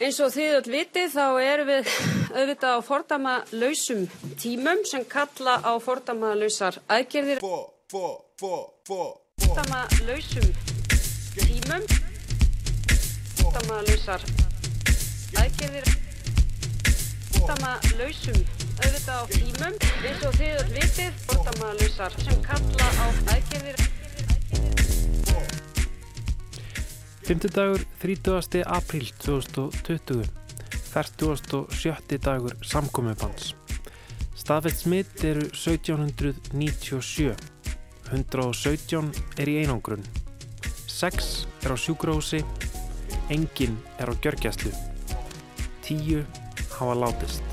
Eins og þið öll vitið þá erum við auðvitað á fordama lausum tímum sem kalla á fordama lausar aðgerðir. Fordama lausum tímum, fordama lausar aðgerðir, fordama lausum auðvitað á tímum. Eins og þið öll vitið fordama lausar sem kalla á aðgerðir. Fymtudagur 30. apríl 2020 40. dagur samkomiðbans Staðfett smitt eru 1797 117 er í einangrun. 6 er á sjúgrósi engin er á gjörgjæslu 10 hafa látist.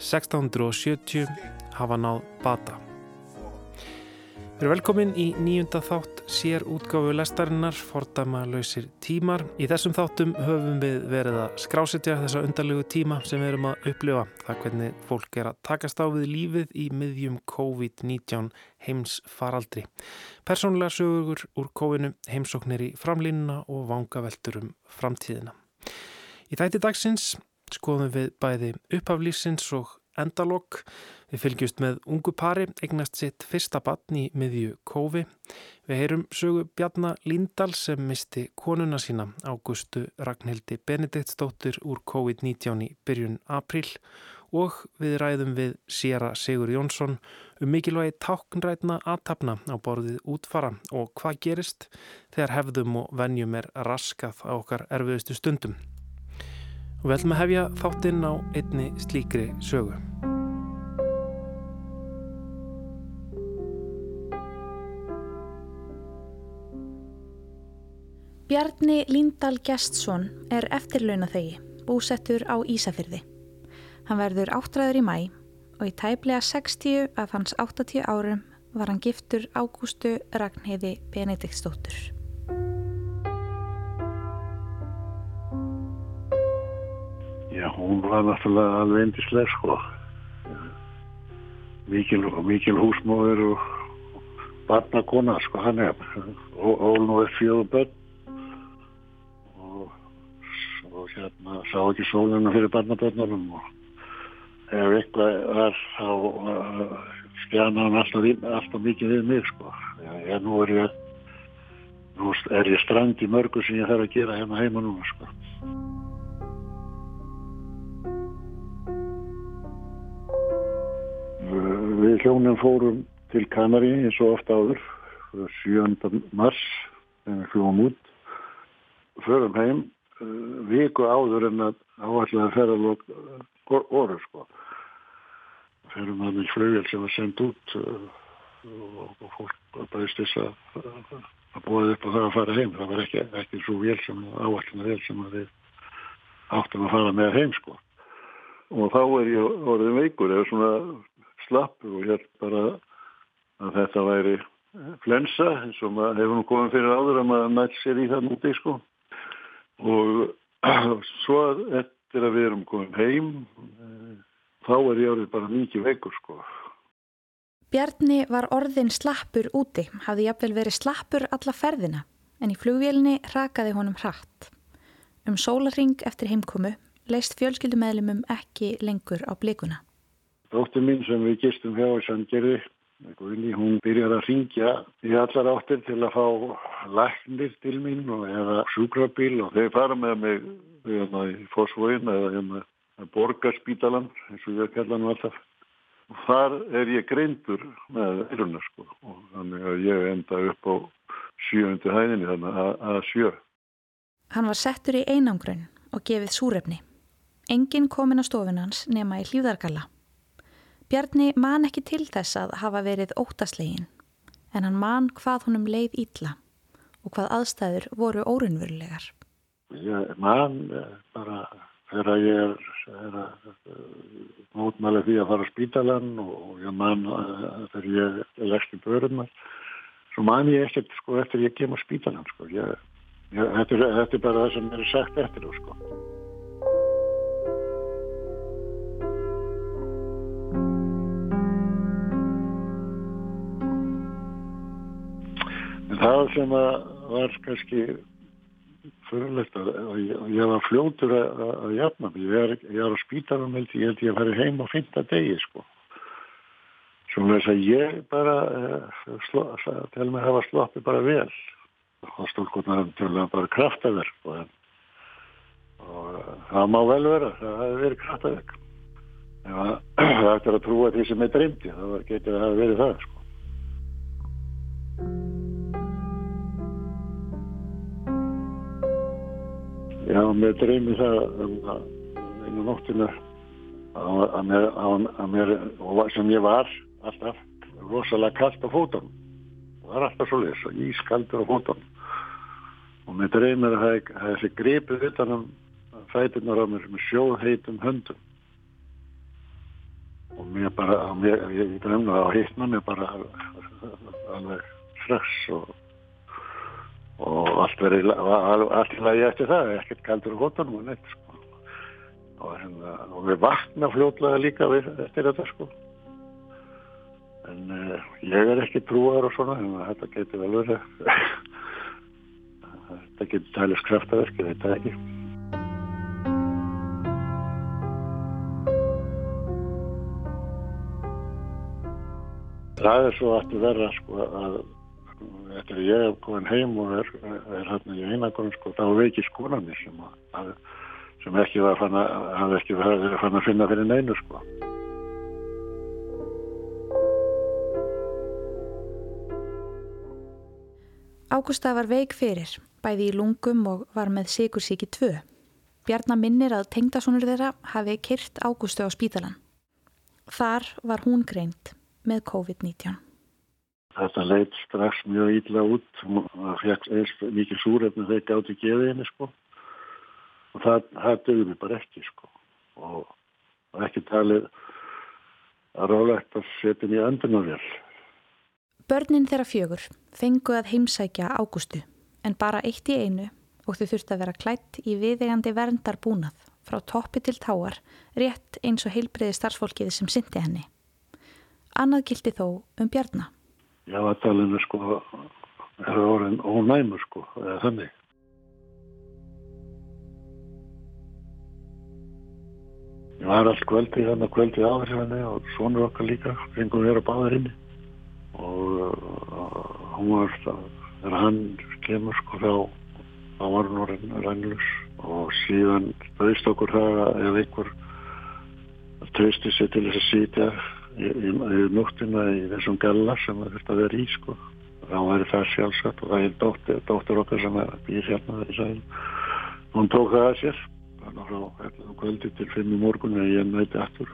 1670 hafa náð bata Við erum velkomin í nýjunda þátt sér útgáfu lestarinnar fordama lausir tímar. Í þessum þáttum höfum við verið að skrásetja þessa undarlegu tíma sem við erum að upplifa. Það hvernig fólk er að takast á við lífið í miðjum COVID-19 heims faraldri. Personlega sögur úr kóinu heimsóknir í framlínuna og vangaveltur um framtíðina. Í þætti dagsins skoðum við bæði upphaflýsins og endalokk. Við fylgjumst með ungu pari, eignast sitt fyrsta batn í miðju kófi. Við heyrum sögu Bjarnar Líndal sem misti konuna sína águstu Ragnhildi Benediktsdóttir úr COVID-19 í byrjun april og við ræðum við Sera Sigur Jónsson um mikilvægi táknrætna aðtapna á borðið útfara og hvað gerist þegar hefðum og venjum er raskað á okkar erfiðustu stundum. Og við ætlum að hefja þáttinn á einni slíkri sögu. Bjarni Líndal Gjestsson er eftirlaunathegi, búsettur á Ísafyrði. Hann verður áttræður í mæ og í tæplega 60 af hans 80 árum var hann giftur Ágústu Ragnheiði Benediktsdóttur. Já, hún var náttúrulega alveg endislega sko. Mikil, mikil húsmóður og barnakona sko hann er. Ól nú er fjögur börn hérna sá ekki sóluna fyrir barnaböndunum og ef eitthvað var þá uh, skjana hann alltaf, alltaf mikið við mig sko. Já, nú er ég nú er ég strand í mörgu sem ég þarf að gera hérna heima núna sko. Við hljónum fórum til Kanari eins og ofta áður 7. mars þegar við hljóum út förum heim Uh, viku áður en að áallega ferðalók voru uh, sko. Fyrir mann í flugvel sem var sendt út uh, og fólk bæðist þess að að búið upp og það að fara heim. Það var ekki, ekki svo vel sem áallega vel sem að við áttum að fara með heim sko. Og þá er ég orðin veikur eða svona slapp og er bara að þetta væri flensa eins og maður hefur nú komið fyrir áður að maður nætt sér í það núti sko og svo eftir að við erum komin heim þá er ég orðið bara mikið veikur sko. Bjarni var orðin slappur úti, hafði jafnvel verið slappur alla ferðina en í flugvélni rakaði honum hratt. Um sólaring eftir heimkomu leist fjölskyldumæðlumum ekki lengur á blikuna. Dóttir mín sem við gistum hjá í Sandgerði Guðni, hún byrjar að ringja í allar áttir til að fá læknir til mín og eða sjúkrabíl og þeir fara með mig hérna í Fossvóin eða hérna borgarspítalan eins og ég kalla hann alltaf. Og þar er ég greindur með eiruna sko og þannig að ég enda upp á sjöundu hæðinni þannig að, að sjö. Hann var settur í einangrun og gefið súrefni. Engin komin á stofunans nema í hlýðargalla. Bjarni man ekki til þess að hafa verið óttaslegin en hann man hvað honum leið ítla og hvað aðstæður voru órunverulegar. Ég man eh, bara þegar ég er, er að mótmæla því að fara á spítalan og ég man eh, þegar ég er legst í börnum svo man ég ekkert sko eftir ég kem á spítalan sko. Ég, ég, þetta, er, þetta er bara það sem er sagt eftir þú sko. Það sem var kannski fyrirlegt að ég var fljótur að jafna mig. Ég ég er á spítarum held ég held ég að fara heim á fynda degi sko. Svona þess að ég bara uh, til mig hafa sloppið bara vel. Það stólkotnar um bara kraftaverk sko. og uh, það má vel vera, það hefur verið kraftaverk. Það ættir að trúa því sem er dreymdi, það getur að hafa verið það sko. Já, mér dreymi það einu nóttina að mér, að mér, sem ég var alltaf rosalega kallt á fótunum. Það var alltaf svo leiðis, ískaldur á fótunum. Og mér dreymir að það hefði gripið utan um fætunar á mér með sjóðheitum höndum. Og mér bara, mér, ég dreymna að hittna mér bara alveg strax og og allt verið allt í lagi eftir það, ekkert kaldur á hóttanum og neitt sko. og, hérna, og við vakna fljóðlega líka við, eftir þetta sko. En uh, ég er ekki trúar og svona en þetta getur vel verið. Þetta getur tælist kraftaverk ég veit það ekki. Það er svo aftur verða sko að eftir að ég hef komin heim og er, er hérna í einakonum sko, þá veiki skonarnir sem, að, sem ekki var fann að, fann að finna fyrir neinu sko. Ágústa var veik fyrir, bæði í lungum og var með sigursíki 2. Bjarnar minnir að tengdasónur þeirra hafi kyrt Ágústu á spítalan. Þar var hún greint með COVID-19. Þetta leitt strax mjög ítla út það fekk eins mikið súrefni þegar það gátt í geðinni sko og það, það dögum við bara ekki sko og ekki talið að rálegt að setja mér öndunarvél. Börnin þeirra fjögur fengu að heimsækja ágústu en bara eitt í einu og þau þurfti að vera klætt í viðegandi verndarbúnað frá toppi til táar rétt eins og heilbreyði starfsfólkið sem syndi henni. Annað gildi þó um bjarnar jáatalinu sko er orðin ónæmur sko eða þannig. Ég var allt kvöldi þannig að kvöldi henni og svonur okkar líka fengum við að báða henni og uh, hún var þegar hann kemur sko þá þá var hún orðin rænlus og síðan bauðst okkur það að ef einhver trösti sér til þess að sýtja yfir nóttina í þessum galla sem það þurft að vera í sko. þá væri það sjálfsagt og það er dóttir, dóttir okkar sem býr hérna í sæl hún tók það að sér. Þannig frá hérna, kvöldi til fimm í morgun eða ég næti aftur.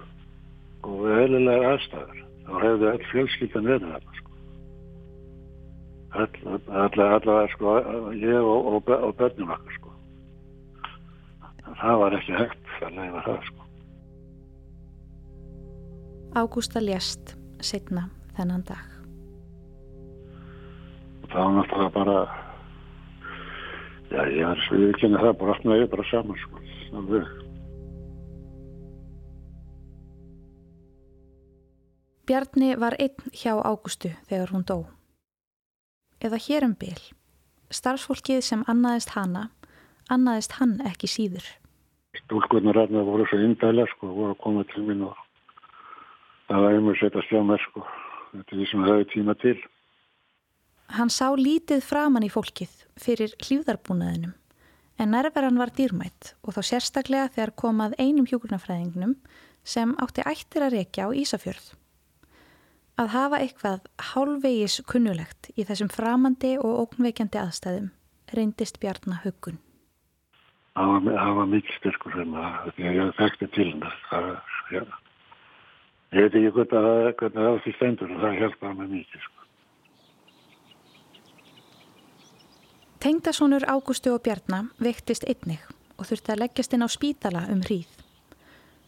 Og við heililega aðstæður. Þá hefði all fjölskyldan verið þarna sko. allavega sko ég og, og, og börnum okkar sko. Það var ekki hægt að leiða það sko Ágústa lést setna þennan dag. Það var náttúrulega bara, já ég er svið ekki en það bara allt með ég bara saman sko, alveg. Bjarni var einn hjá Ágústu þegar hún dó. Eða hér um byl, starfsfólkið sem annaðist hana, annaðist hann ekki síður. Stúlkurnar aðna voru svo indæla sko, voru að koma til minn og það var um að setja slá mér sko þetta er því sem það hefur tíma til Hann sá lítið framann í fólkið fyrir hlýðarbúnaðinum en nærveran var dýrmætt og þá sérstaklega þegar komað einum hjókurnafræðingnum sem átti ættir að rekja á Ísafjörð. Að hafa eitthvað hálfvegis kunnulegt í þessum framandi og ógnveikjandi aðstæðum reyndist Bjarnar Huggun. Það var mikil styrkur sem að ég þekkti til hennar. Ég veit ekki hvernig það, það því stendur og það hjálpaði mig mikið. Sko. Tengdasónur Ágústu og Bjarnar vektist einnig og þurfti að leggjast inn á spítala um hríð.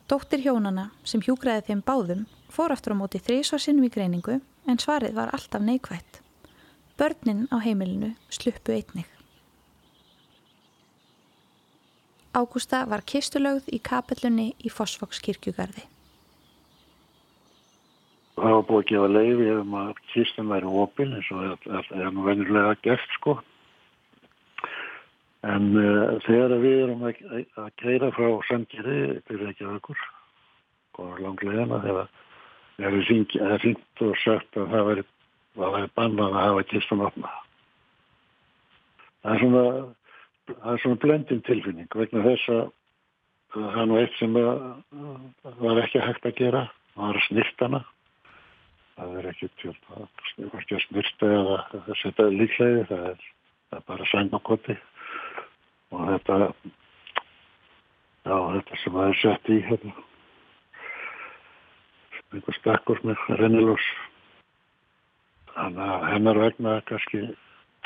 Dóttir hjónana sem hjúgraði þeim báðum fór aftur á móti þrísvarsinnum í greiningu en svarið var alltaf neikvægt. Börnin á heimilinu sluppu einnig. Ágústa var kistulögð í kapellunni í var búið að gefa leiði ef maður kistum væri opil eins og það er nú venjulega gert sko En uh, þegar við erum að, að keira frá Sandgeri til Reykjavíkur og langlegina þegar það er fint og sagt að það væri, væri bannað að hafa kistan opna. Það er svona, það er svona blendin tilfinning vegna þess að það er nú eitt sem var ekki hægt að gera, það var snirtana. Það er ekki tjótt að snirta eða að setja líklegið, það er, það er bara sængakoti. Og þetta já, þetta sem það er sett í hérna einhver stakkur með rennilós. Þannig að hennar vegna kannski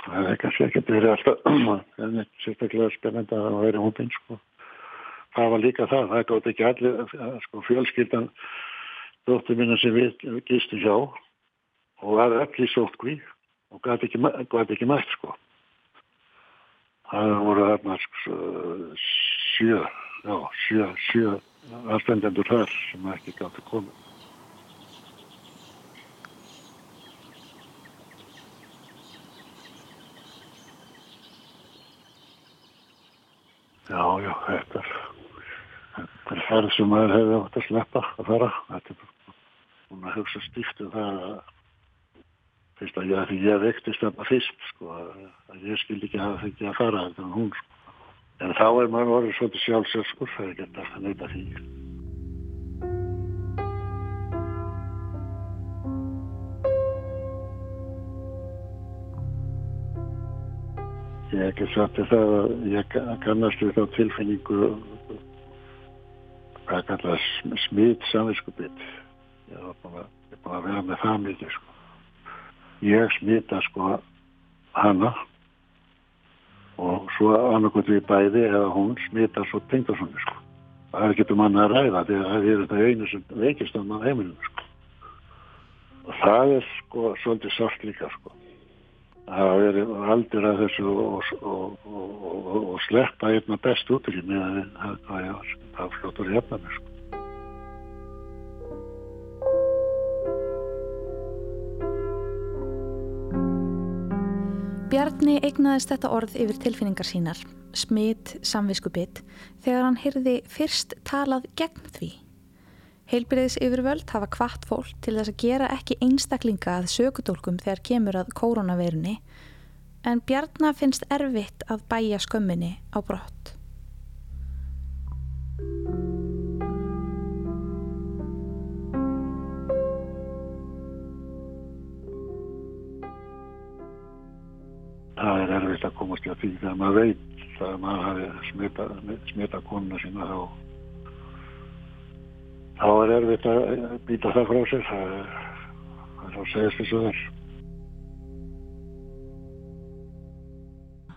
það er kannski ekki verið alltaf en sérstaklega spennend að það væri hópin sko. Það var líka það, það gátt ekki allir sko fjölskyldan dóttur minna sem við gistum hjá og var allir sótkví og gæti ekki, ekki mætt sko það voru þarna sjö, já, sjö, sjö aðstendendur þar sem ekki gæti komið. Já, já, þetta er, þetta færð sem maður hefði átt að sleppa að fara. Þetta er búin að hugsa stíft um það að fyrst að ég, ég vektist þarna fyrst sko, að ég skildi ekki hafa fengið að fara þetta en hún sko. En þá er maður orðið svolítið sjálfsög sko, það er ekki alltaf að neyta því. Ég hef ekki sagt það að ég kannast við þá tilfinningu hvað kallast smitt samvinskubitt. Ég hef búin að vera með það mikið sko ég smita sko hana og svo annarkot við bæði eða hún smita svo tengdarsónu sko. Það er ekki um hann að ræða því að það er þetta einu sem veikist á maður heimilinu sko. Og það er sko svolítið sátt líka sko. Það er aldrei að þessu og, og, og, og sleppa einna best út í með að það flottur hefna sko. Bjarni eignaðist þetta orð yfir tilfinningar sínar, smitt samviskubitt, þegar hann hyrði fyrst talað gegn því. Heilbyrðis yfirvöld hafa kvart fólk til þess að gera ekki einstaklinga að sökudólkum þegar kemur að koronaveirunni, en Bjarni finnst erfitt að bæja skömminni á brott. Það er erfitt að komast að því þegar maður veit að maður hafi smita, smita konuna sína þá þá er erfitt að býta það frá sér. Það er, þá segist þessu þar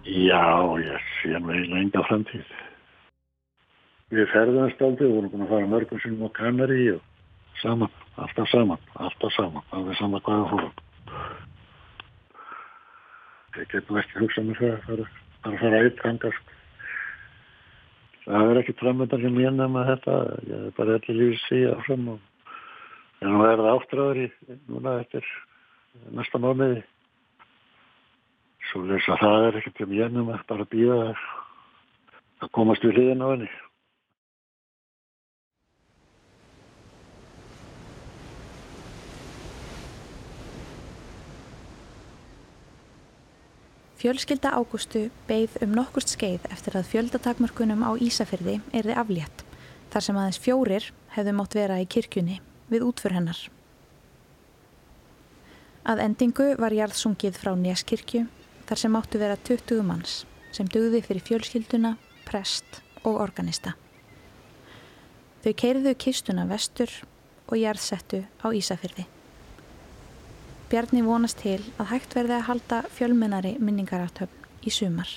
Já, ég sé eiginlega enga framtíð. Við ferðast aldrei, við vorum búin að fara mörgum sinum á kannari og saman, alltaf saman, alltaf saman, er saman hvaða fórum ég get nú ekki hugsað mér það að fara, að fara eitt hangast það er ekki framöndan sem ég nefna þetta ég er bara allir lífið síðan áfram og en nú er það áttræður í núna eftir næsta mánuði. Svo þess að það er ekkert sem ég nefna bara að býða að komast við hliðin á henni Fjölskylda Ágústu beigð um nokkurt skeið eftir að fjöldatakmörkunum á Ísafyrði erði aflétt, þar sem aðeins fjórir hefðu mótt vera í kirkjunni við útfur hennar. Að endingu var jarðsungið frá Neskirkju, þar sem áttu vera 20 manns, sem dugði fyrir fjölskylduna, prest og organista. Þau keirðu kistuna vestur og jarðsettu á Ísafyrði. Bjarni vonast til að hægt verði að halda fjölmennari minningaráttöfn í sumar.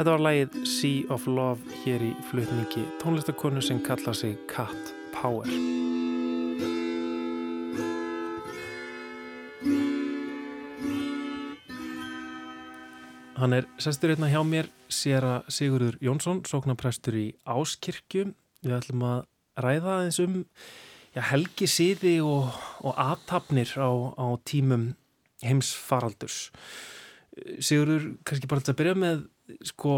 Þetta var lægið Sea of Love hér í flutningi tónlistakonu sem kalla sig Cat Power. Hann er sestur hérna hjá mér, sér að Sigurður Jónsson, sóknarprestur í Áskirkju. Við ætlum að ræða aðeins um já, helgi síði og, og aðtapnir á, á tímum heimsfaraldurs. Sigurður, kannski bara til að byrja með sko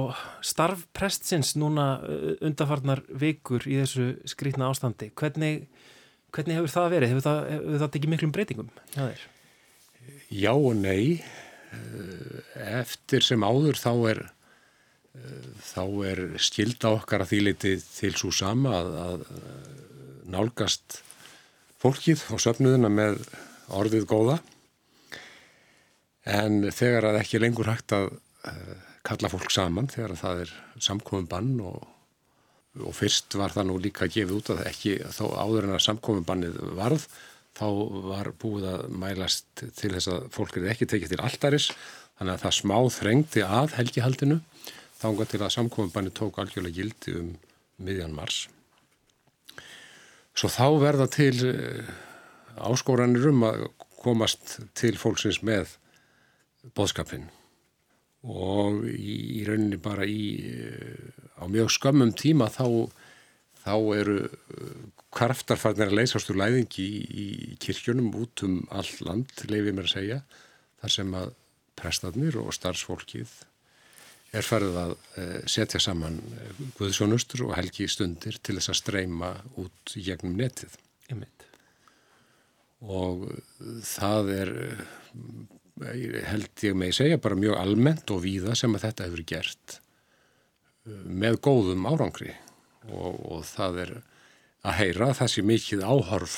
starf prestsins núna uh, undarfarnar vikur í þessu skrítna ástandi hvernig, hvernig hefur það verið? Hefur það, hefur það tekið miklum breytingum? Já, Já og nei uh, eftir sem áður þá er þá er skilda okkar að því leiti til svo sama að, að nálgast fólkið og söfnuðina með orðið góða. En þegar að ekki lengur hægt að kalla fólk saman þegar það er samkominn bann og, og fyrst var það nú líka gefið út að ekki þó áður en að samkominn bannið varð þá var búið að mælast til þess að fólk er ekki tekið til alltaris þannig að það smá þrengti að helgihaldinu þánga til að samkominn bannið tók algjörlega gildi um miðjan mars. Svo þá verða til eh, áskóranir um að komast til fólksins með boðskapinn og í, í rauninni bara í á mjög skömmum tíma þá, þá eru kraftarfarnir að leysast úr læðingi í, í kirkjunum út um all land, leifið mér að segja, þar sem að prestarnir og starfsfólkið er farið að setja saman guðsjónustur og helgi stundir til þess að streyma út gegnum netið. Einmitt. Og það er held ég með að segja bara mjög almennt og víða sem að þetta hefur gert með góðum árangri og, og það er að heyra það sé mikið áhorf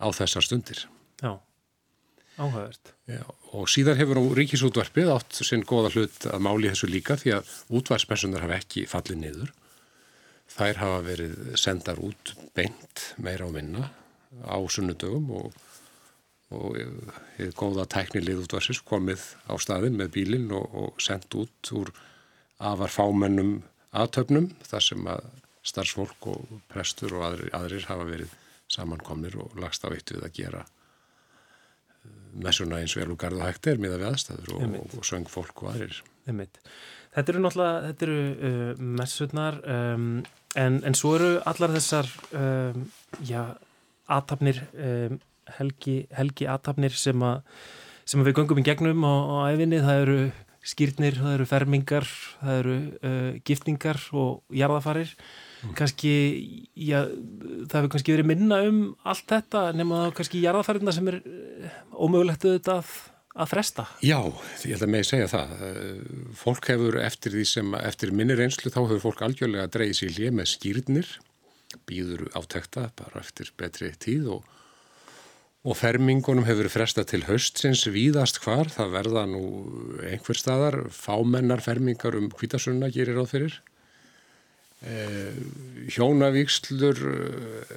á þessar stundir. Já, Já, og síðan hefur á ríkisútvarpið átt sinn goða hlut að máli þessu líka því að útvarspersonar hafa ekki fallið niður. Þær hafa verið sendar út beint meira á minna á sunnudögum og og hefði góða tæknilið útvarsins komið á staðin með bílinn og, og sendt út úr afar fámennum aðtöfnum þar sem að starfsfólk og prestur og aðrir, aðrir hafa verið samankomnir og lagst á eitt við að gera messuna eins og erlugarð og hægt er miða við aðstæður og, og, og söng fólk og aðrir. Einmitt. Þetta eru náttúrulega, þetta eru uh, messunar um, en, en svo eru allar þessar um, já, aðtapnir um, helgi, helgi aðtapnir sem, a, sem að við göngum í gegnum á, á æfinni, það eru skýrnir, það eru fermingar, það eru uh, giftningar og jarðafarir mm. kannski já, það hefur kannski verið minna um allt þetta nema það kannski jarðafarirna sem er uh, ómögulegt auðvitað að, að fresta. Já, ég held að með segja það uh, fólk hefur eftir því sem eftir minni reynslu þá hefur fólk algjörlega dreyið sér lið með skýrnir býður átekta bara eftir betri tíð og og fermingunum hefur frestað til höstsins víðast hvar, það verða nú einhver staðar, fámennar fermingar um kvítasunna gerir áð fyrir. Eh, hjónavíkslur eh,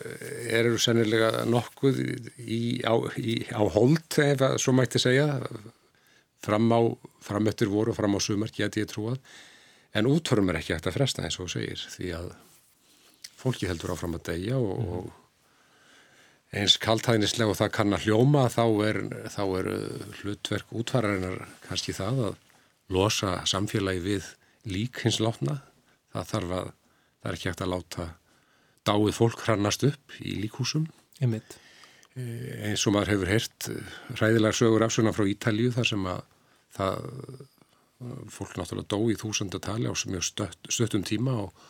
eru sennilega nokkuð í, á, í, á hold, ef að svo mætti segja, fram á, fram eftir voru og fram á sumar geti ég trúað, en útförum er ekki hægt að fresta eins og segir, því að fólki heldur áfram að deyja og, mm. og eins kaltæðnislega og það kann að hljóma þá er, þá er uh, hlutverk útfararinnar kannski það að losa samfélagi við lík hins látna það þarf að, það er ekki hægt að láta dáið fólk hrannast upp í líkhúsum Einmitt. Eh, eins og maður hefur heyrt ræðilega sögur afsuna frá Ítalju þar sem að það fólk náttúrulega dó í þúsundatali á mjög stöttum tíma og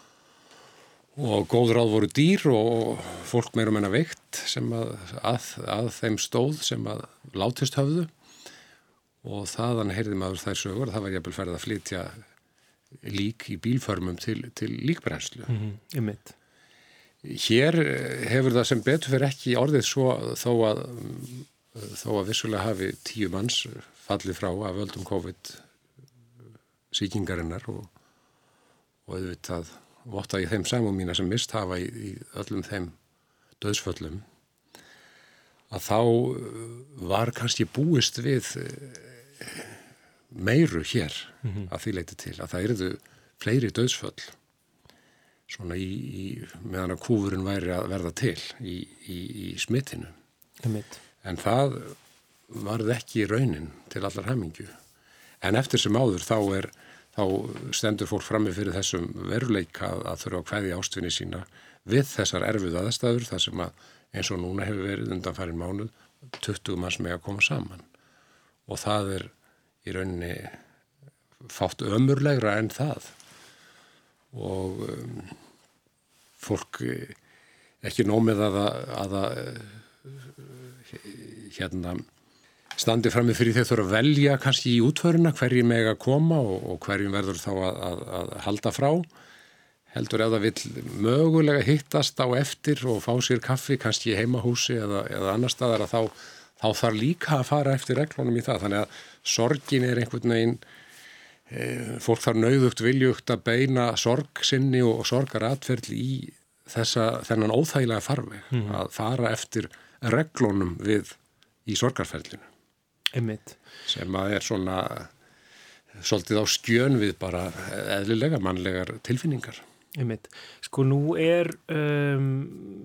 og góð ráð voru dýr og fólk meira meina veikt sem að, að, að þeim stóð sem að látist höfðu og þaðan heyrði maður þær sögur það var jæfnvel ferð að flytja lík í bílförmum til, til líkbrennslu. Mm -hmm. Hér hefur það sem betur fyrir ekki orðið svo þó að, þó að vissulega hafi tíu manns fallið frá að völdum COVID síkingarinnar og, og auðvitað votta ég þeim samum mína sem mist hafa í, í öllum þeim döðsföllum að þá var kannski búist við meiru hér mm -hmm. að því leiti til að það eruðu fleiri döðsföll svona í, í meðan að kúfurinn væri að verða til í, í, í smittinu en það varð ekki raunin til allar hemmingju en eftir sem áður þá er þá stendur fólk frammi fyrir þessum veruleika að þurfa að hvaði ástfinni sína við þessar erfið aðstæður þar sem að eins og núna hefur verið undan farin mánuð 20 manns með að koma saman. Og það er í rauninni fátt ömurlegra en það. Og um, fólk eh, ekki nómið að að hérna standi fram með fyrir þeir þurfa að velja kannski í útföruna hverjum meg að koma og, og hverjum verður þá að, að, að halda frá. Heldur ef það vil mögulega hittast á eftir og fá sér kaffi kannski í heimahúsi eða, eða annar staðar að þá, þá þarf líka að fara eftir reglunum í það. Þannig að sorgin er einhvern veginn e, fólk þarf nauðugt viljugt að beina sorg sinni og, og sorgar atferðl í þessa þennan óþægilega farveg mm. að fara eftir reglunum við í sorgarferðlinu Einmitt. sem að er svona svolítið á skjön við bara eðlilega mannlegar tilfinningar Einmitt. Sko nú er um,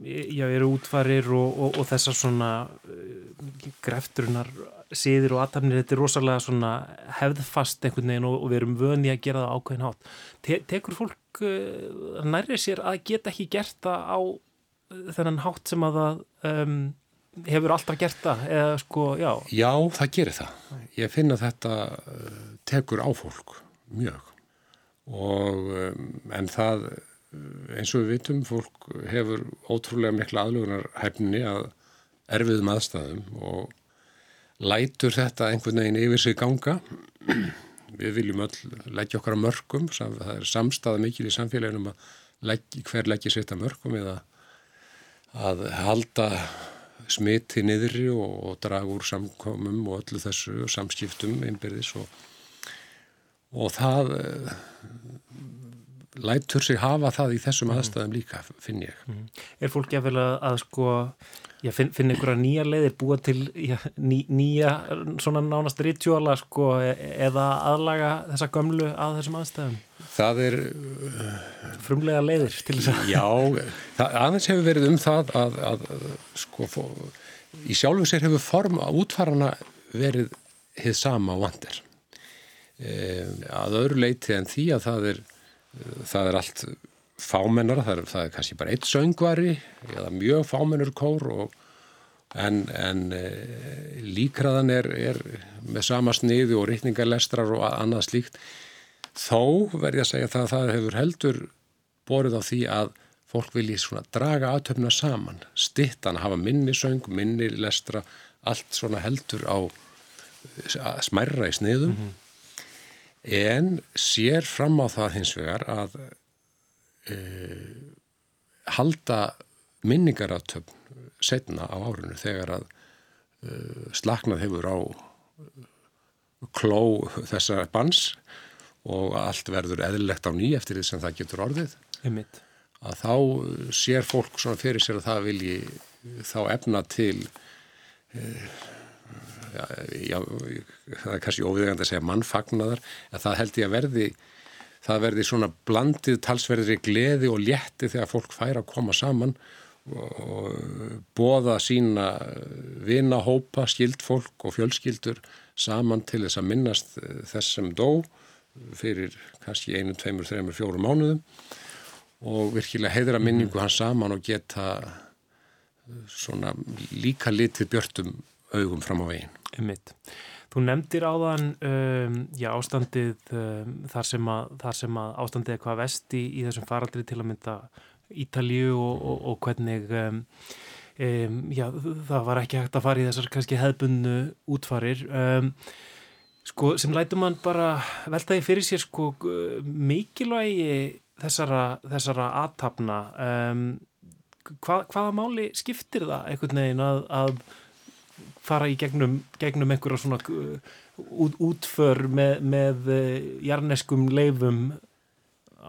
já, eru útfarir og, og, og þessar svona uh, grefturinnar síður og aðtæmnir, þetta er rosalega svona hefðfast einhvern veginn og, og við erum vöni að gera það ákveðin hátt. Te tekur fólk uh, nærrið sér að geta ekki gert það á uh, þennan hátt sem að það um, hefur alltaf gert það? Eða, sko, já. já, það gerir það. Ég finna þetta uh, tekur á fólk mjög og um, en það eins og við vitum fólk hefur ótrúlega mikla aðlugunar hefni að erfiðum aðstæðum og lætur þetta einhvern veginn yfir sig ganga við viljum öll leggja okkar að mörgum það er samstæða mikil í samfélaginum að leggja, hver leggja sér þetta mörgum eða að halda smiti niðri og, og draga úr samkomum og öllu þessu og samskiptum einbyrðis og og það uh, lætur sig hafa það í þessum mm. aðstæðum líka, finn ég. Mm. Er fólk að, að sko, já, finn, finn einhverja nýja leiðir búa til já, ný, nýja svona nánast rituala sko, e, eða aðlaga þessa gömlu að þessum aðstæðum? Það er... Frumlega leiðir til þess að... Já, það, aðeins hefur verið um það að, að sko, fó, í sjálfum sér hefur form að útfarana verið hið sama vandir að öðru leiti en því að það er, það er allt fámennar, það er, það er kannski bara eitt söngvari eða mjög fámennur kór og, en, en e, líkraðan er, er með sama sniði og rítningarlestrar og annað slíkt. Þó verð ég að segja það að það hefur heldur borðið á því að fólk vilji svona draga aðtöfna saman. Stittan að hafa minni söng, minni lestra allt svona heldur á smærra í sniðum. Mm -hmm en sér fram á það hins vegar að e, halda minningaratöfn setna á árinu þegar að e, slaknað hefur á kló þessa bans og allt verður eðlilegt á ný eftir því sem það getur orðið Einmitt. að þá sér fólk svona fyrir sér að það vilji þá efna til e, já, já, það er kannski óviðegand að segja mannfagnar, en það held ég að verði, það verði svona blandið talsverðri gleði og létti þegar fólk fær að koma saman og bóða sína vinahópa, skildfólk og fjölskyldur saman til þess að minnast þess sem dó fyrir kannski einu, tveimur, þreimur, fjórum mánuðum og virkilega heiðra minningu hans saman og geta svona líka litið björtum augum fram á veginn. Einmitt. Þú nefndir áðan um, já, ástandið um, þar, sem að, þar sem að ástandið er hvað vesti í, þessum faraldri til að mynda Ítalju og, og, og hvernig um, um, já, það var ekki hægt að fara í þessar kannski hefbunnu útfarir. Um, sko, sem lætur mann bara veltaði fyrir sér sko, mikilvægi þessara, þessara aðtapna um, hvað, hvaða máli skiptir það einhvern veginn að, að fara í gegnum, gegnum einhverja svona út, útför með, með jarneskum leifum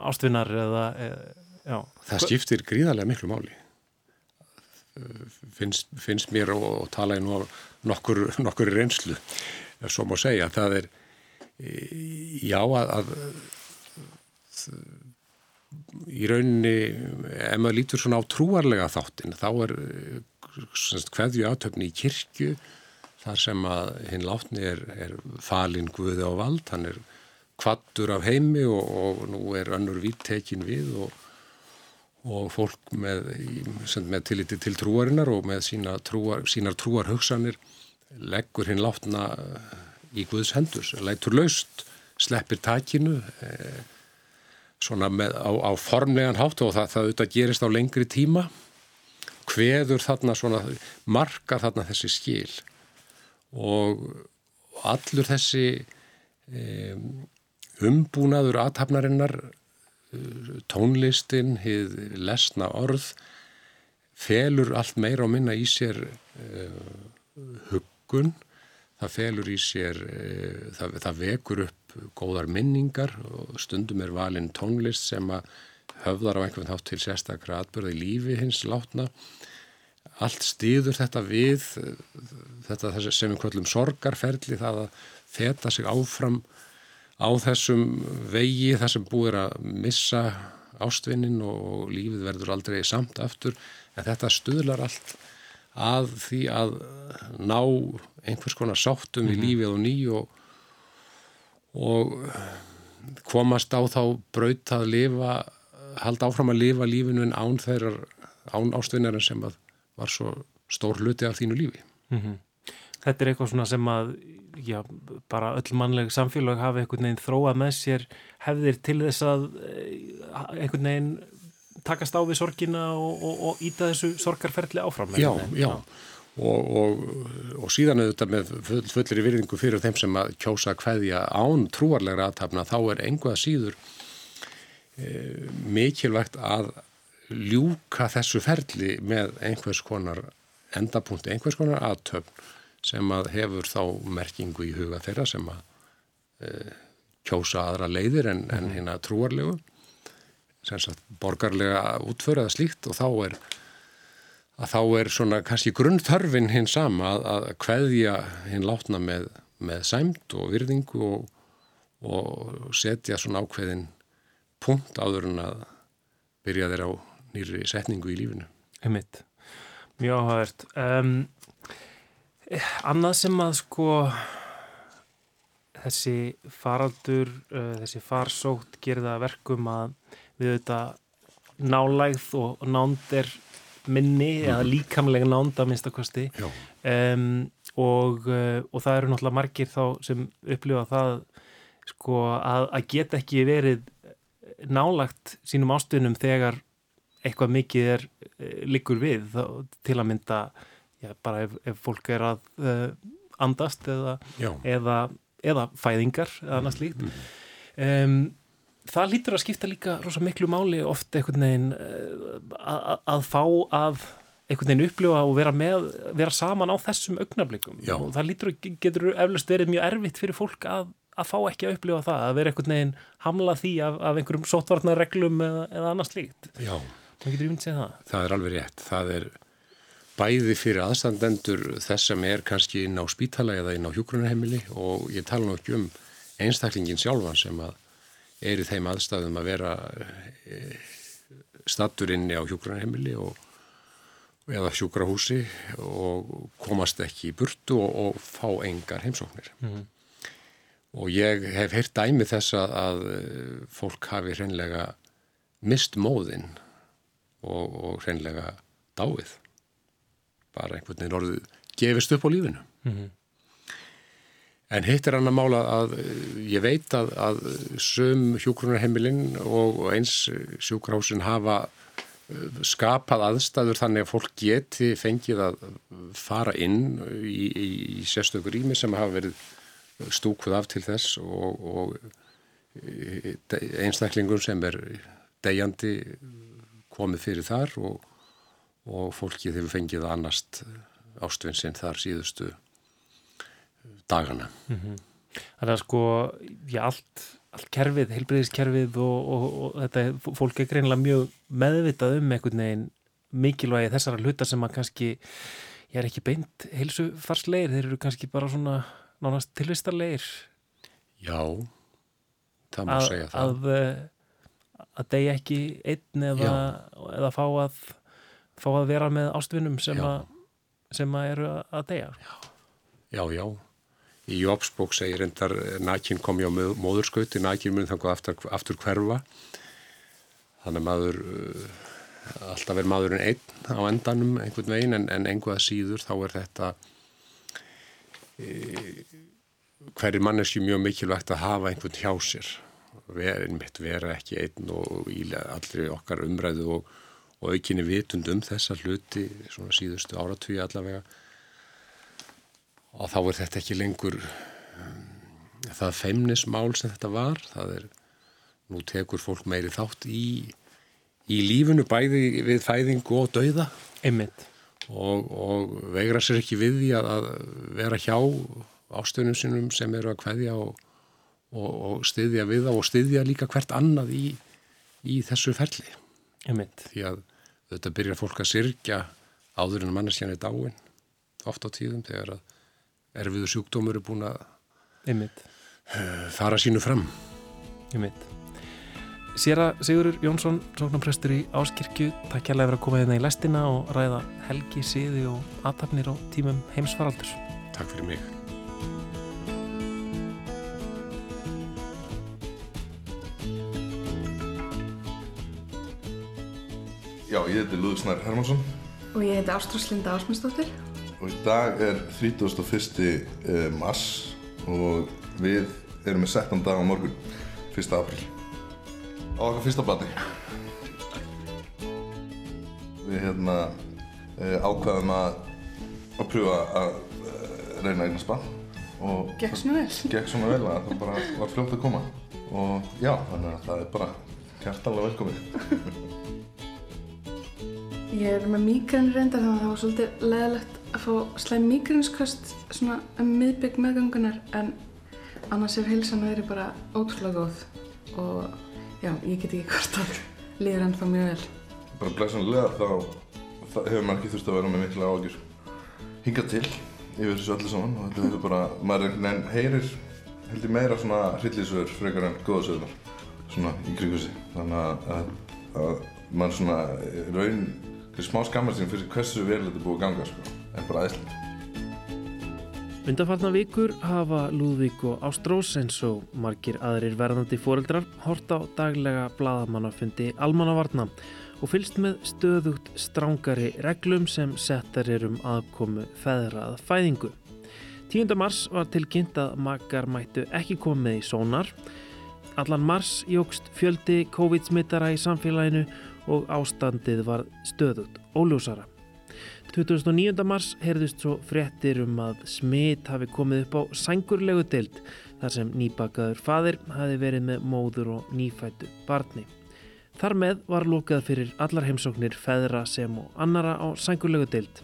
ástvinnar eða, eða Það skiptir gríðarlega miklu máli. Finnst, finnst mér og, og tala í nokkur, nokkur reynslu svo má segja. Það er já að, að í rauninni ef maður lítur svona á trúarlega þáttin þá er hverju átöfni í kirkju þar sem að hinn látni er, er falin guði á vald, hann er kvattur af heimi og, og nú er önnur vittekin við og, og fólk með, með tilliti til trúarinnar og með sína trúar, sínar trúar hugsanir leggur hinn látna í Guðs hendur, lætur laust, sleppir takinu eh, svona með, á, á formlegan hátt og það, það auðvitað gerist á lengri tíma hveður þarna svona marka þarna þessi skil. Og allur þessi um, umbúnaður aðtapnarinnar tónlistin, hið lesna orð felur allt meira og minna í sér uh, huggun. Það felur í sér uh, það, það vekur upp góðar minningar og stundum er valin tónlist sem að höfðar á einhvern hátt til sérstakra atbyrði lífi hins látna allt stýður þetta við þetta sem við kvöllum sorgarferli það að þetta sig áfram á þessum vegi þar sem búir að missa ástvinnin og lífið verður aldrei samt aftur en þetta stuðlar allt að því að ná einhvers konar sáttum mm -hmm. í mhm. lífið og ný og og komast á þá braut að lifa, halda áfram að lifa lífinu en án þeirrar án ástvinnarinn sem var svo stór hluti af þínu lífi. Mm -hmm. Þetta er eitthvað svona sem að já, bara öll mannleg samfélag hafi einhvern veginn þróað með sér hefðir til þess að eh, einhvern veginn takast á við sorgina og, og, og íta þessu sorgarferðli áfram Já, já, já. Og, og, og síðan auðvitað með full, fullir í virðingu fyrir þeim sem að kjósa hvaðja án trúarlegra aðtapna þá er einhvað síður mikilvægt að ljúka þessu ferli með einhvers konar endapunkti, einhvers konar aðtöfn sem að hefur þá merkingu í huga þeirra sem að e, kjósa aðra leiðir en, en hérna trúarlegu. Borgarlega útföraða slíkt og þá er að þá er svona kannski grunnþörfin hinn sama að, að hverja hinn látna með, með sæmt og virðingu og, og setja svona ákveðin punkt áður en að byrja þeirra á nýri setningu í lífinu. Emmitt, mjög áhagert. Um, annað sem að sko þessi faraldur, uh, þessi farsótt gerða verkum að við auðvitað nálægð og nándir minni mm. eða líkamlega nánda minnstakosti um, og, uh, og það eru náttúrulega margir þá sem upplifa það sko að, að geta ekki verið nálagt sínum ástunum þegar eitthvað mikið er uh, liggur við þá, til að mynda já, bara ef, ef fólk er að uh, andast eða, eða, eða fæðingar eða annars líkt mm. um, það lítur að skipta líka rosa miklu máli oft einhvern veginn eh, að, að fá að einhvern veginn upplifa og vera með vera saman á þessum augnablikum og það lítur að getur eflust verið mjög erfitt fyrir fólk að, að fá ekki að upplifa það að vera einhvern veginn hamla því af, af einhverjum sótvarnarreglum eða, eða annars líkt Já. það það Það er alveg rétt, það er bæði fyrir aðstandendur þess sem er kannski inn á spítala eða inn á hjókrunarheimili og ég tala nú ekki um einstaklingin sjálfan sem að er í þeim aðstæðum að vera eh, stattur inni á hjókrarheimili og eða sjúkrahúsi og komast ekki í burtu og, og fá engar heimsóknir. Mm -hmm. Og ég hef heyrt dæmi þess að, að fólk hafi hreinlega mist móðinn og, og hreinlega dáið. Bara einhvern veginn orðið gefist upp á lífinu. Mm -hmm. En hitt er hann að mála að ég veit að, að söm hjókrunarheimilinn og eins sjúkrahúsin hafa uh, skapað aðstæður þannig að fólk geti fengið að fara inn í, í, í sérstökur ími sem hafa verið stúkuð af til þess og, og e, einstaklingur sem er degjandi komið fyrir þar og, og fólkið hefur fengið annast ástvinsinn þar síðustu dagana. Mm -hmm. Þannig að sko, já, allt, allt kerfið, heilbreyðiskerfið og, og, og þetta, fólk er greinlega mjög meðvitað um einhvern veginn mikilvægi þessara hluta sem að kannski, ég er ekki beint heilsufarsleir, þeir eru kannski bara svona nánast tilvistarleir. Já, það má segja það. Að, eh, að deyja ekki einn eða, eða fá, að, fá að vera með ástvinnum sem, sem að eru að deyja. Já, já. já. Í Jópsbók segir endar nækin kom ég á móðurskauti, nækin mun þannig aftur, aftur hverfa. Þannig að maður, uh, alltaf er maðurinn einn á endanum einhvern veginn en, en einhverða síður þá er þetta hverju manneski mjög mikilvægt að hafa einhvern hjá sér. Ver, vera ekki einn og í allri okkar umræðu og, og aukinni vitund um þessa hluti svona síðustu áratví allavega. Og þá er þetta ekki lengur um, það feimnismál sem þetta var. Það er, nú tekur fólk meiri þátt í í lífunu bæði við fæðingu og dauða og, og vegra sér ekki við því að, að vera hjá ástöðunum sinum sem eru að hvaðja og, og, og styðja við það og styðja líka hvert annað í, í þessu ferli því að þetta byrjar fólk að sirkja áður en manneskjan er dáin oft á tíðum þegar að erfiðu sjúkdómur er búin að Einmitt. fara sínu fram Einmitt. Sér að Sigurur Jónsson sóknarprestur í Áskirkju takk kærlega fyrir að koma hérna í lestina og ræða helgi, siði og aðtapnir á tímum heimsfaraldur Takk fyrir mig Já, ég heiti Lúðsnær Hermansson og ég heiti Ástráslinda Ásmundsdóttir og í dag er 31. Eh, mars og við erum með 17 dag á morgun 1. apríl á okkar fyrsta bati við hérna eh, ákvaðum að að pröfa að eh, reyna eignast bann og Gekk svona vel. Gekk svona vel að það bara var fljótt að koma. Og já, þannig að það er bara kjartalega velkomið. Ég er með mígræn reyndar þannig að það var svolítið leðilegt að fá slæm mígrænskvöst svona um miðbygg meðgangunar en annars er heilsan verið bara ótrúlega góð og já, ég get ekki hvort að líður ennþá mjög vel. bara blæsanlega þá hefur maður ekki þurft að vera með mikla ágjur hinga til yfir þessu öllu saman og þetta hefur bara, maður einhvern veginn heyrir held ég meira svona hryllisöður frekar en góðasöðunar svona í kringu sig. Þannig að, að, að maður svona raun smá skammar sín fyrir hversu vel þetta er búið að ganga sko, en bara aðeinslega Undarfarna vikur hafa Lúðvík og Ástrós eins og margir aðrir verðandi fóreldrar hort á daglega bladamannafundi almannavarna og fylst með stöðugt strángari reglum sem settar er um aðkomu feðrað fæðingu. 10. mars var tilkynnt að makar mættu ekki komið í sónar. Allan mars jógst fjöldi COVID-smittara í samfélaginu og ástandið var stöðugt óljósara. 29. mars heyrðust svo fréttir um að smitt hafi komið upp á sængurlegu deild þar sem nýbakaður fadir hafi verið með móður og nýfættu barni. Þar með var lókað fyrir allar heimsóknir feðra sem og annara á sængurlegu deild.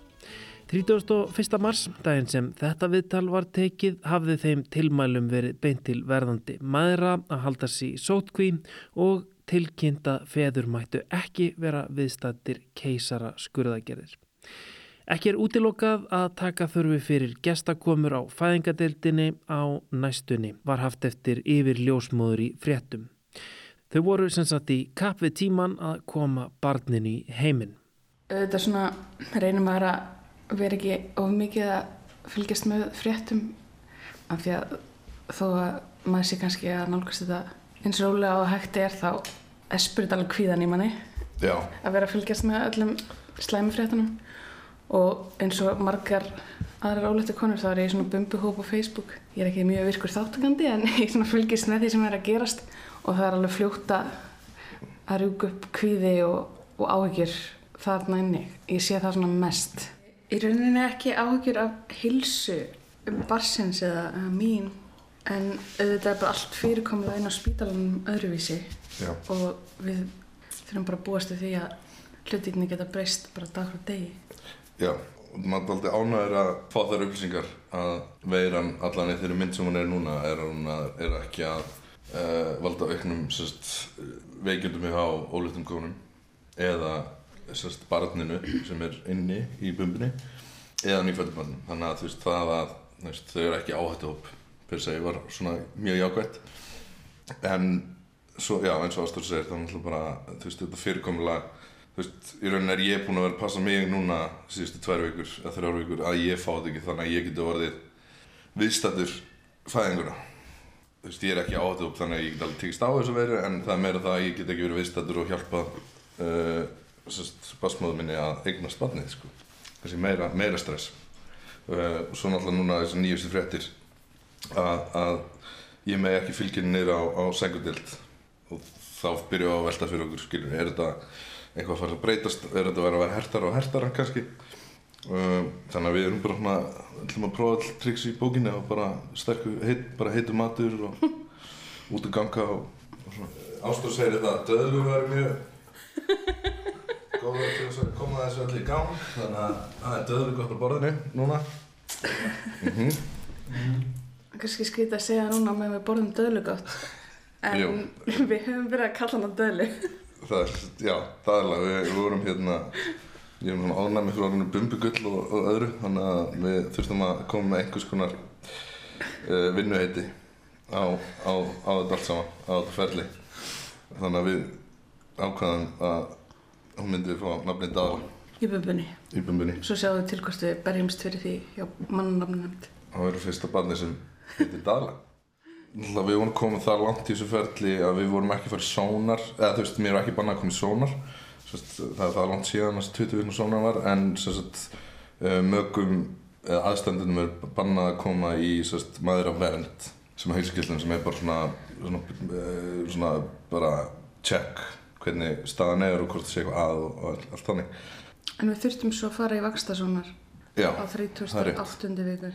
31. mars, daginn sem þetta viðtal var tekið, hafði þeim tilmælum verið beint til verðandi maðra að halda sér í sótkví og tilkynnta feður mættu ekki vera viðstattir keisara skurðagerðir. Ekki er útilokað að taka þurfi fyrir gestakomur á fæðingadeildinni á næstunni, var haft eftir yfir ljósmóður í fréttum. Þau voru sem sagt í kapp við tíman að koma barnin í heiminn. Þetta er svona, reynum maður að vera ekki of mikið að fylgjast með fréttum af því að þó að maður sé kannski að nálgast þetta eins rólega og hægt er þá espur þetta alveg kvíðan í manni Já, að vera að fylgjast með öllum slæmifréttunum og eins og margar aðrar ólættu konur þá er ég í svona bumbuhóp á Facebook. Ég er ekki mjög virkur þáttakandi en ég svona fylgist með því sem er að gerast. Og það er alveg fljóta að rúka upp kvíði og, og áhyggjur þarna inni. Ég sé það svona mest. Í rauninni ekki áhyggjur af hilsu um barsins eða, mín En auðvitað er bara allt fyrirkomið inn á spítalanum öðruvísi. Já. og við þurfum bara að búast við því að hlutinni geta breyst bara dag frá degi. Já, maður er aldrei ánæður að fá þær upplýsingar að veiran allan í þeirri mynd sem hún er núna er, að, er ekki að uh, valda auknum sérst, veikjöndum hjá ólítum konum eða sérst, barninu sem er inni í bumbunni eða nýfættubarninu. Þannig að veist það að veist, þau eru ekki áhættuhóp fyrir segi var svona mjög jákvætt en svo, já, eins og Ástór segir það er náttúrulega bara, þú veist, þetta fyrirkomulega þú veist, í rauninni er ég búinn að vera að passa mig núna síðustu tvær vikur eða þrjár vikur að ég fá þetta ekki þannig að ég geti orðið viðstættur fæðinguna. Þú veist, ég er ekki áhættu upp þannig að ég get alveg tekist á þessu veru en það er meira það að ég get ekki verið viðstættur og hjálpað uh, sérst, basmóðu minni að eignast barnið, sko. Kannski meira, meira stress. Uh, og svo náttúrulega núna þessi nýjustu fréttir að, að ég með ekki fylgjinn niður á, á sengudild og þá byrju að velta fyrir okkur skilur, er þetta eitthvað að fara að breytast, er þetta að vera að vera hertara og hertara kannski. Um, þannig að við erum bara svona ætlum að prófa all triks í bókinni og bara sterku, heit, bara heitu matur og út að ganga og, og svona. Ástór segir þetta að döðlu var mjög góður til að koma þessu allir í gang þannig að það er döðlu gott á borðinu núna. Kannski skrítið að segja núna með við borðum döðlu gott en við höfum verið að kalla hana döðlu. Það er, já, það er alveg, við, við vorum hérna, ég erum svona ánæmi fyrir orðinu bumbugull og, og öðru, þannig að við þurftum að koma með einhvers konar uh, vinnuheiti á, á, á þetta allt saman, á þetta ferli. Þannig að við ákvaðum að hún myndi fá nafnið Dala Í bumbunni. í bumbunni. Svo við til hvort við berjumst fyrir því hjá mannanafnum Það verður fyrsta barni sem heitir Dala. Við vorum komið það langt í þessu ferli að við vorum ekki farið sónar, eða þú veist, mér er ekki bannað að koma í sónar. Sest, það er það langt síðan að 20 vikna sónar var, en sest, mögum eða aðstændunum er bannað að koma í sest, maður af vernd sem er heilskillin sem er bara svona, svona, eh, svona bara check hvernig staðan er og hvort það sé eitthvað að og, og allt, þannig. En við þurftum svo að fara í vakstasónar á það er rétt. 38. vikur.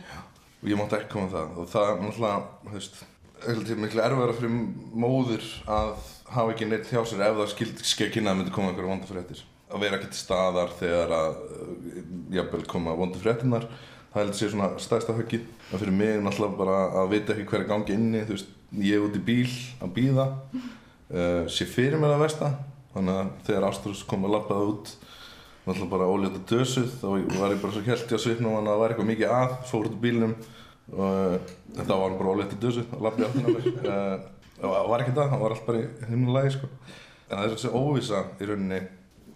og ég mátti ekki koma með það og það er náttúrulega, þú veist, miklu erfiðara fyrir móður að hafa ekki neitt hjá sér ef það skild skeið kynna að myndi koma einhverja vonda fréttir. Að vera ekki til staðar þegar að uh, jafnvel koma vonda fréttinar það heldur sé svona stærsta höggið. Og fyrir mig náttúrulega bara að vita ekki hverja gangi inni þú veist, ég er út í bíl að býða uh, sé fyrir mér að versta. Þannig að þegar Ástrús kom að lappaða út náttúrulega bara óljóta dösuð þá var ég bara svo helti á svipnum að það var eitthvað mikið að, fór út úr bílnum og þá var bara óljóta dösuð og lappi áttina mér uh, og það var ekki það, það var allt bara í himnulagi sko. en það er þessi óvisa í rauninni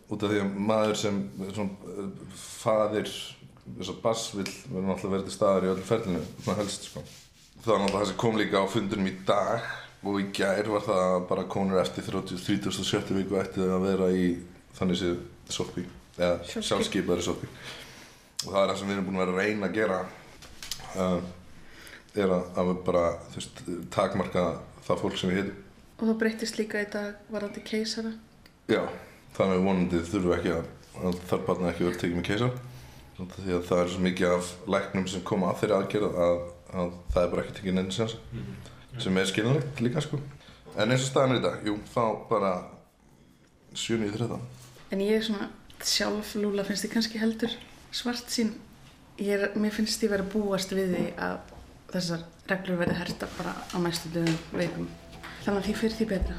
út af því að maður sem svona, faðir þess að bass vil vera náttúrulega verið til staðar í öllu ferlinu svona helst sko. það var náttúrulega það sem kom líka á fundunum í dag og í gær var það að bara konur eftir 37. viku ætti að vera í þannig séð sótkví eða sjálfskeipaðri sótkví og það er það sem við erum búin að vera að reyna að gera uh, er að, að bara veist, takmarka það fólk sem við heitum Og það breytist líka í dag varandi keisara. Já, þannig að vonandi þurfum við ekki að, að þarf barnið ekki að vera tekið með keisar Svona því að það er svo mikið af læknum sem koma að þeirri aðgerð að, að það er bara ekki tekið neina sens sem er skiljanlegt líka sko. En eins og staðan er í dag, jú, þá bara 7.13 En ég er svona sjálf, Lúla, finnst þið kannski heldur svart sín. Ég er, mér finnst ég verið að búast við því að þessar reglur verði herta bara á næstu dögum veikum. Þannig að því fyrir því betra.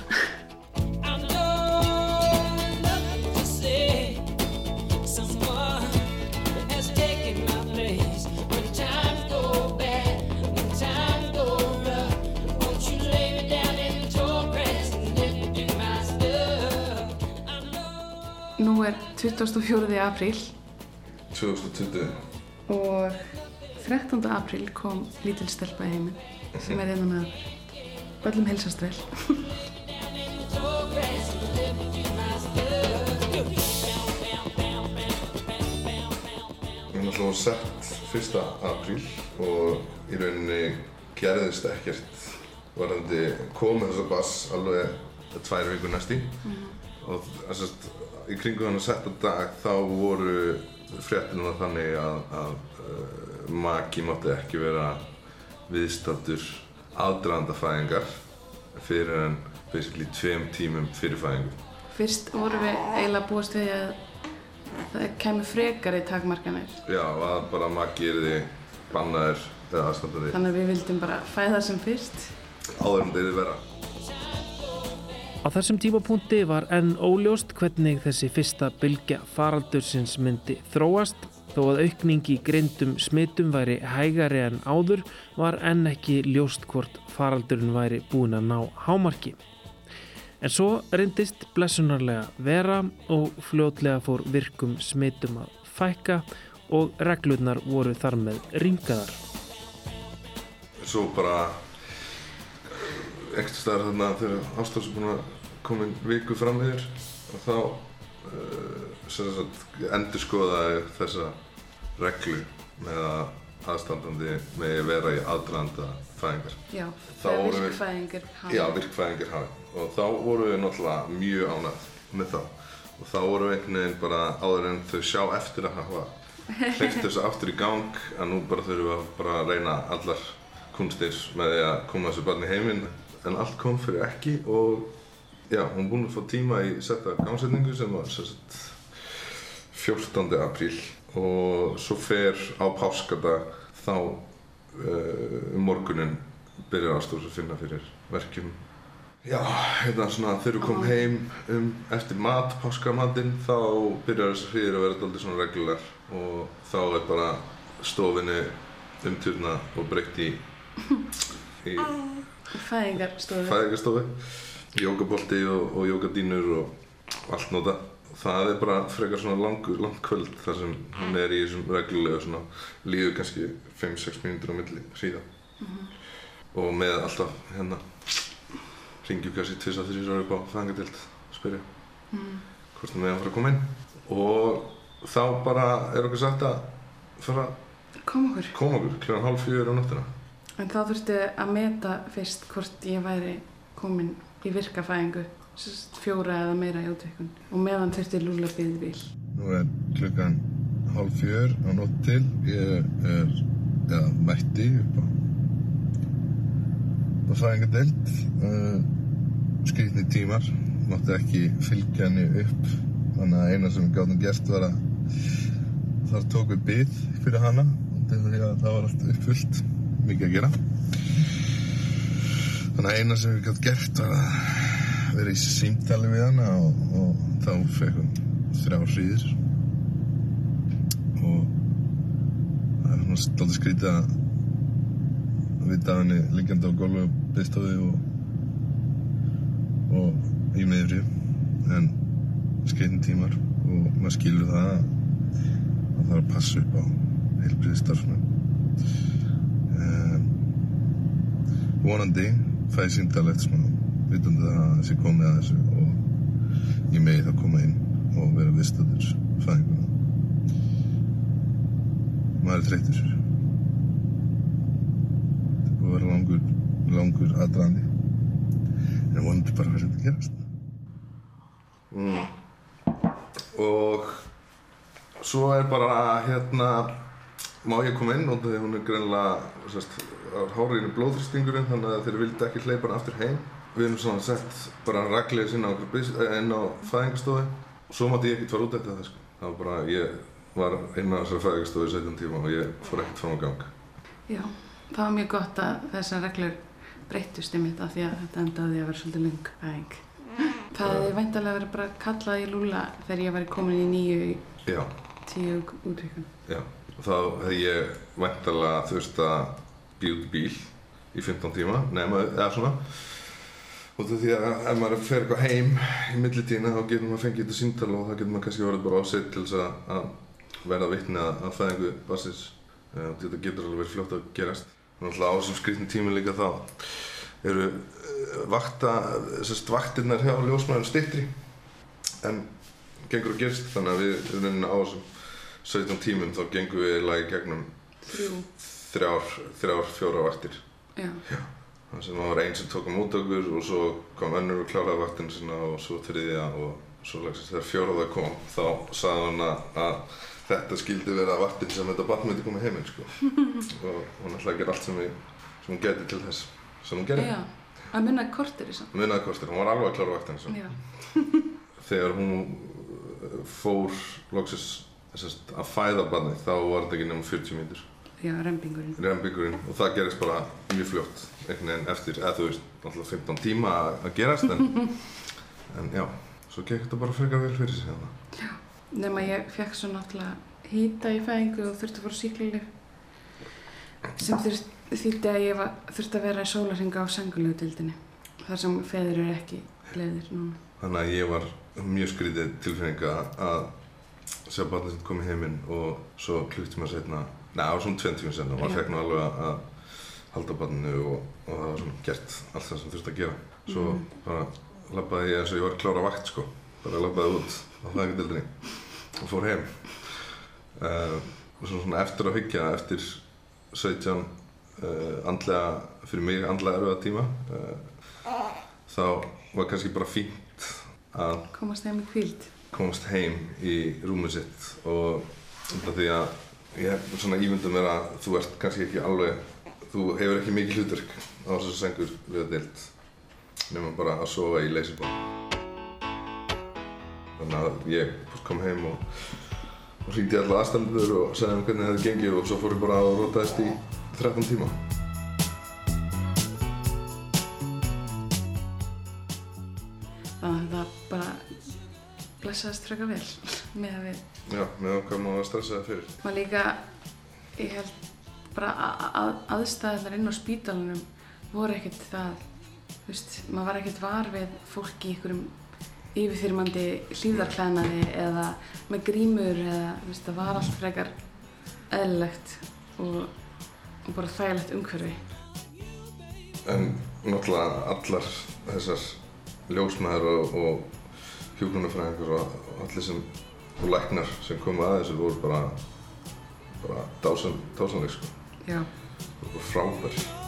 Nú er 24. apríl 2020 og 13. apríl kom lítil stelpa í heiminn sem er hérna með. Öllum vel. Við erum alltaf sett 1. apríl og í rauninni gerðist ekkert varandi komið þessa bass alveg tvær vikur næst í og þessast í kringu þannig setta dag þá voru fréttunum þannig að, að uh, maki mátti ekki vera viðstattur aðdraðanda fæðingar fyrir en basically tveim tímum fyrir fæðingu. Fyrst vorum við eiginlega búist við að það kemur frekari takmarkanir. Já, að bara maki er því bannaðir eða aðstandandi Þannig að við vildum bara fæða sem fyrst. áður en þeirri vera. Á þessum tímapunkti var enn óljóst hvernig þessi fyrsta bylgja faraldursins myndi þróast þó að aukning í greindum smitum væri hægari en áður var enn ekki ljóst hvort faraldurinn væri búin að ná hámarki. En svo reyndist blessunarlega vera og fljótlega fór virkum smitum að fækka og reglurnar voru þar með ringaðar. Svo bara einhvers staðar þarna þegar koma inn viku fram yfir og þá uh, sagt, endur skoðaði þessa reglu með að aðstandandi megi vera í aðdraðanda fæðingar. Já, þegar vorum við- virkfæðingur Já, virkfæðingir hafi og þá vorum við náttúrulega mjög ánægð með það og þá vorum við einhvern veginn bara áður en þau sjá eftir að hafa hleypt þessu aftur í gang að nú bara þurfum við að bara reyna allar kunstir með því að koma þessu barni heiminn en allt kom fyrir ekki og já, hún er búin að fá tíma í setta gangsetningu sem var sagt 14. apríl og svo fer á páskadag þá uh, um morgunin byrjar Ástós að finna fyrir verkjum Já, hérna svona þegar við komum heim um, eftir mat, páskamatinn, þá byrjar þessi hríðir að vera dálítið svona reglulegar og þá er bara stofinni umturna og breytt í, í Fæðingarstofu. Jókabolti og, og jókadínur og allt nota. Það er bara frekar svona langur, langt kvöld þar sem hún er í þessum reglulega svona líður kannski 5-6 mínútur á milli síðan og með alltaf hérna ringjum kannski tvis að þrjus ára upp á fæðingardild og spyrja hvort það með að fara að koma inn og þá bara er okkur sagt að fara Kom okkur. koma okkur kl. halv fjögur á nóttina En þá þurftu að meta fyrst hvort ég væri komin í virkafæðingu, fjóra eða meira útveikun. Og meðan þurfti Lúla byggði bíl. Nú er klukkan hálf fjör á nótt til. Ég er, eða mætti upp á, á fæðingadeild. Uh, skrýtni tímar. Mátti ekki fylgja henni upp. Þannig að eina sem við gátum gert var að þar tók við bið fyrir hana. Þegar það var allt uppfullt. Mikið að gera. Þannig að eina sem við gátum gert var að vera í símtali við hana og, og þá fekk hún þrjá hríðir. Og það er svona svolítið skrítið að vita af henni liggjandi á gólfi og byggstofi og, og í meðri en skreitin tímar og maður skilur það að það þarf að passa upp á heilbriði starfsmenn um, vonandi fæði síntalegt smá vitandi það að þessi komið að þessu og ég megi þá koma inn og vera viðstæður fæðinguna. Maður er þreytur það er búið að vera langur langur aðdraðandi en vonandi bara verður þetta að gerast. Mm. og svo er bara hérna má ég koma inn og hún er greinlega á hárinu blóðþrýstingurinn þannig að þeir vildi ekki hleypa hann aftur heim við erum svona sett bara raglega sinna á eh, inn á fæðingarstofu og svo mátti ég ekkert fara út eftir það sko. það var bara, ég var inn á þessari fæðingarstofu í 17 tíma og ég fór ekkert fram á gang Já, það var mjög gott að þessar reglur breyttust einmitt af því að þetta endaði að vera svolítið lung fæðing. Það hefði væntalega verið bara kallað í Lúla þegar ég væri komin í nýju í já, tíu útvíkun. Og þá hefði ég væntalega þurft að í bíl í 15 tíma nema, eða svona. Og því að ef maður fer eitthvað heim í millitíðina þá getur maður fengið þetta síntal og þá getur maður kannski verið bara ásett til þess að, verða vitni að, að fæðingu bassins uh, þetta getur alveg verið fljótt að gerast. Og náttúrulega á þessum skrýtnum tími líka þá eru uh, vakta, sérst vaktirnar hjá ljósmaðurinn styttri en gengur að gerst þannig að við í rauninni á þessum 17 tímum þá gengum við eiginlega í gegnum þrjár, þrjár, fjóra vaktir Já, Það sem var einn sem tók á mót okkur og svo kom önnur og kláraði vaktinu sinna og svo þriðja og svo langsist þegar fjóraða kom þá sagði hann að, að þetta skildi vera vaktin sem þetta barn myndi koma heiminn sko. og hún ætlaði að gera allt sem, við, sem hún geti til þess. sem hún gerði. Já, að munna kortir í samt. Munaði kostir, hún var alveg að klára vaktina svo. Já, Þegar hún fór loksins sest, að fæða barnið, þá var þetta ekki nema 40 mínútur. já, rembingurinn. Rembingurinn og það gerist bara mjög fljótt einhvern veginn eftir, eða þú veist, náttúrulega 15 tíma að gerast en, en já, svo gekk þetta bara frekar vel fyrir sig hérna. Nefn að ég fekk svo náttúrulega hýta í fæðingu og þurfti að fara síklilif sem þýtti að ég þurfti að vera í sólarhinga á sengulegu þar sem feður eru ekki leiðir núna. Þannig að ég var mjög skrítið tilfinninga að sjá barnið sem kom í heiminn og svo klukktíma setna, neða á svona 20 tíma setna, maður Já. fekk nú alveg að- halda barninu og, og það var svona gert allt það sem þurfti að gera. Svo Mhm. bara labbaði ég eins og ég var klára vakt sko, bara labbaði út á fæðingadildinni og fór heim. Uh, og svo svona eftir að hyggja, eftir 17 uh, andlega, fyrir mig andlega erfiða tíma, uh, þá var kannski bara fínt að Komast heim í kvíld. Komast heim í rúmið sitt og þetta því að ég svona ímynda mér að þú ert kannski ekki alveg, þú hefur ekki mikið hlutverk á þessu sengur við að deilt nema bara að sofa í leysibón. Þannig að ég kom heim og, og hringdi alla aðstandur og sagði um hvernig það hefði gengið og svo fór ég bara að rótaðist í 13 tíma. Blessaðist frekar vel með að við. Já, með okkar maður að stressa það fyrir. Maður líka, ég held bara að, að aðstæðunar inn á spítalunum voru ekkert það, þú veist, maður var ekkert var við fólk í einhverjum yfirþyrmandi hlýðarklæðnaði eða með grímur eða, þú veist, það var allt frekar eðlilegt og, og bara þægilegt umhverfi. En náttúrulega allar þessar ljósmaður og, og hjúgrunarfræðingur og allir sem, og læknar sem komu að þessu voru bara, bara dásan, dásanleg sko, Já, og frábær. Just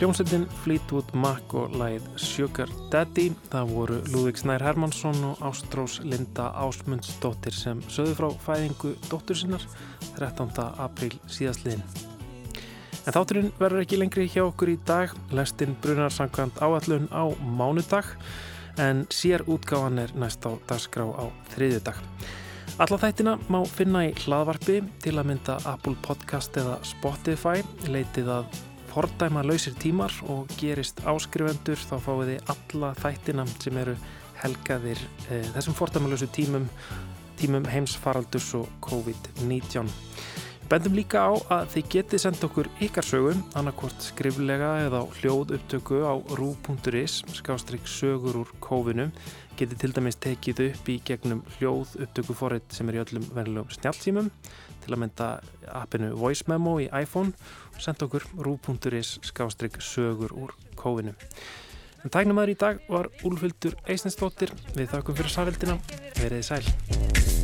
Hljómsveitin Fleetwood Mac og læð Sugar Daddy það voru Lúðvík Snær Hermansson og Ástrós Linda Ásmundsdóttir sem sögðu frá fæðingu dóttur sinnar 13. apríl síðastliðin. En þátturinn verður ekki lengri hjá okkur í dag, lestinn brunar samkvæmt áallun á mánudag en sér útgáfan er næst á dagskrá á þriðjudag. Alla þættina má finna í hlaðvarpi til að mynda Apple Podcast eða Spotify, leitið að fordæma lausir tímar og gerist áskrifendur þá fáið þið alla þættina sem eru helgaðir e, þessum fordæma lausu tímum, tímum heimsfaraldurs og COVID-19. Bendum líka á að þið getið senda okkur ykkar sögum, annarkvort skriflega eða hljóð upptöku á rú.is, skástrygg sögur úr kófinum, getið til dæmis tekið upp í gegnum hljóð upptöku forrið sem er í öllum vennilegum snjálfsýmum, til að mynda appinu Voice Memo í iPhone senda okkur rú.is, skástrygg sögur úr kófinum. En tæknum aður í dag var Úlfildur Eisnesdóttir, við þakkum fyrir safveldina, veriði sæl.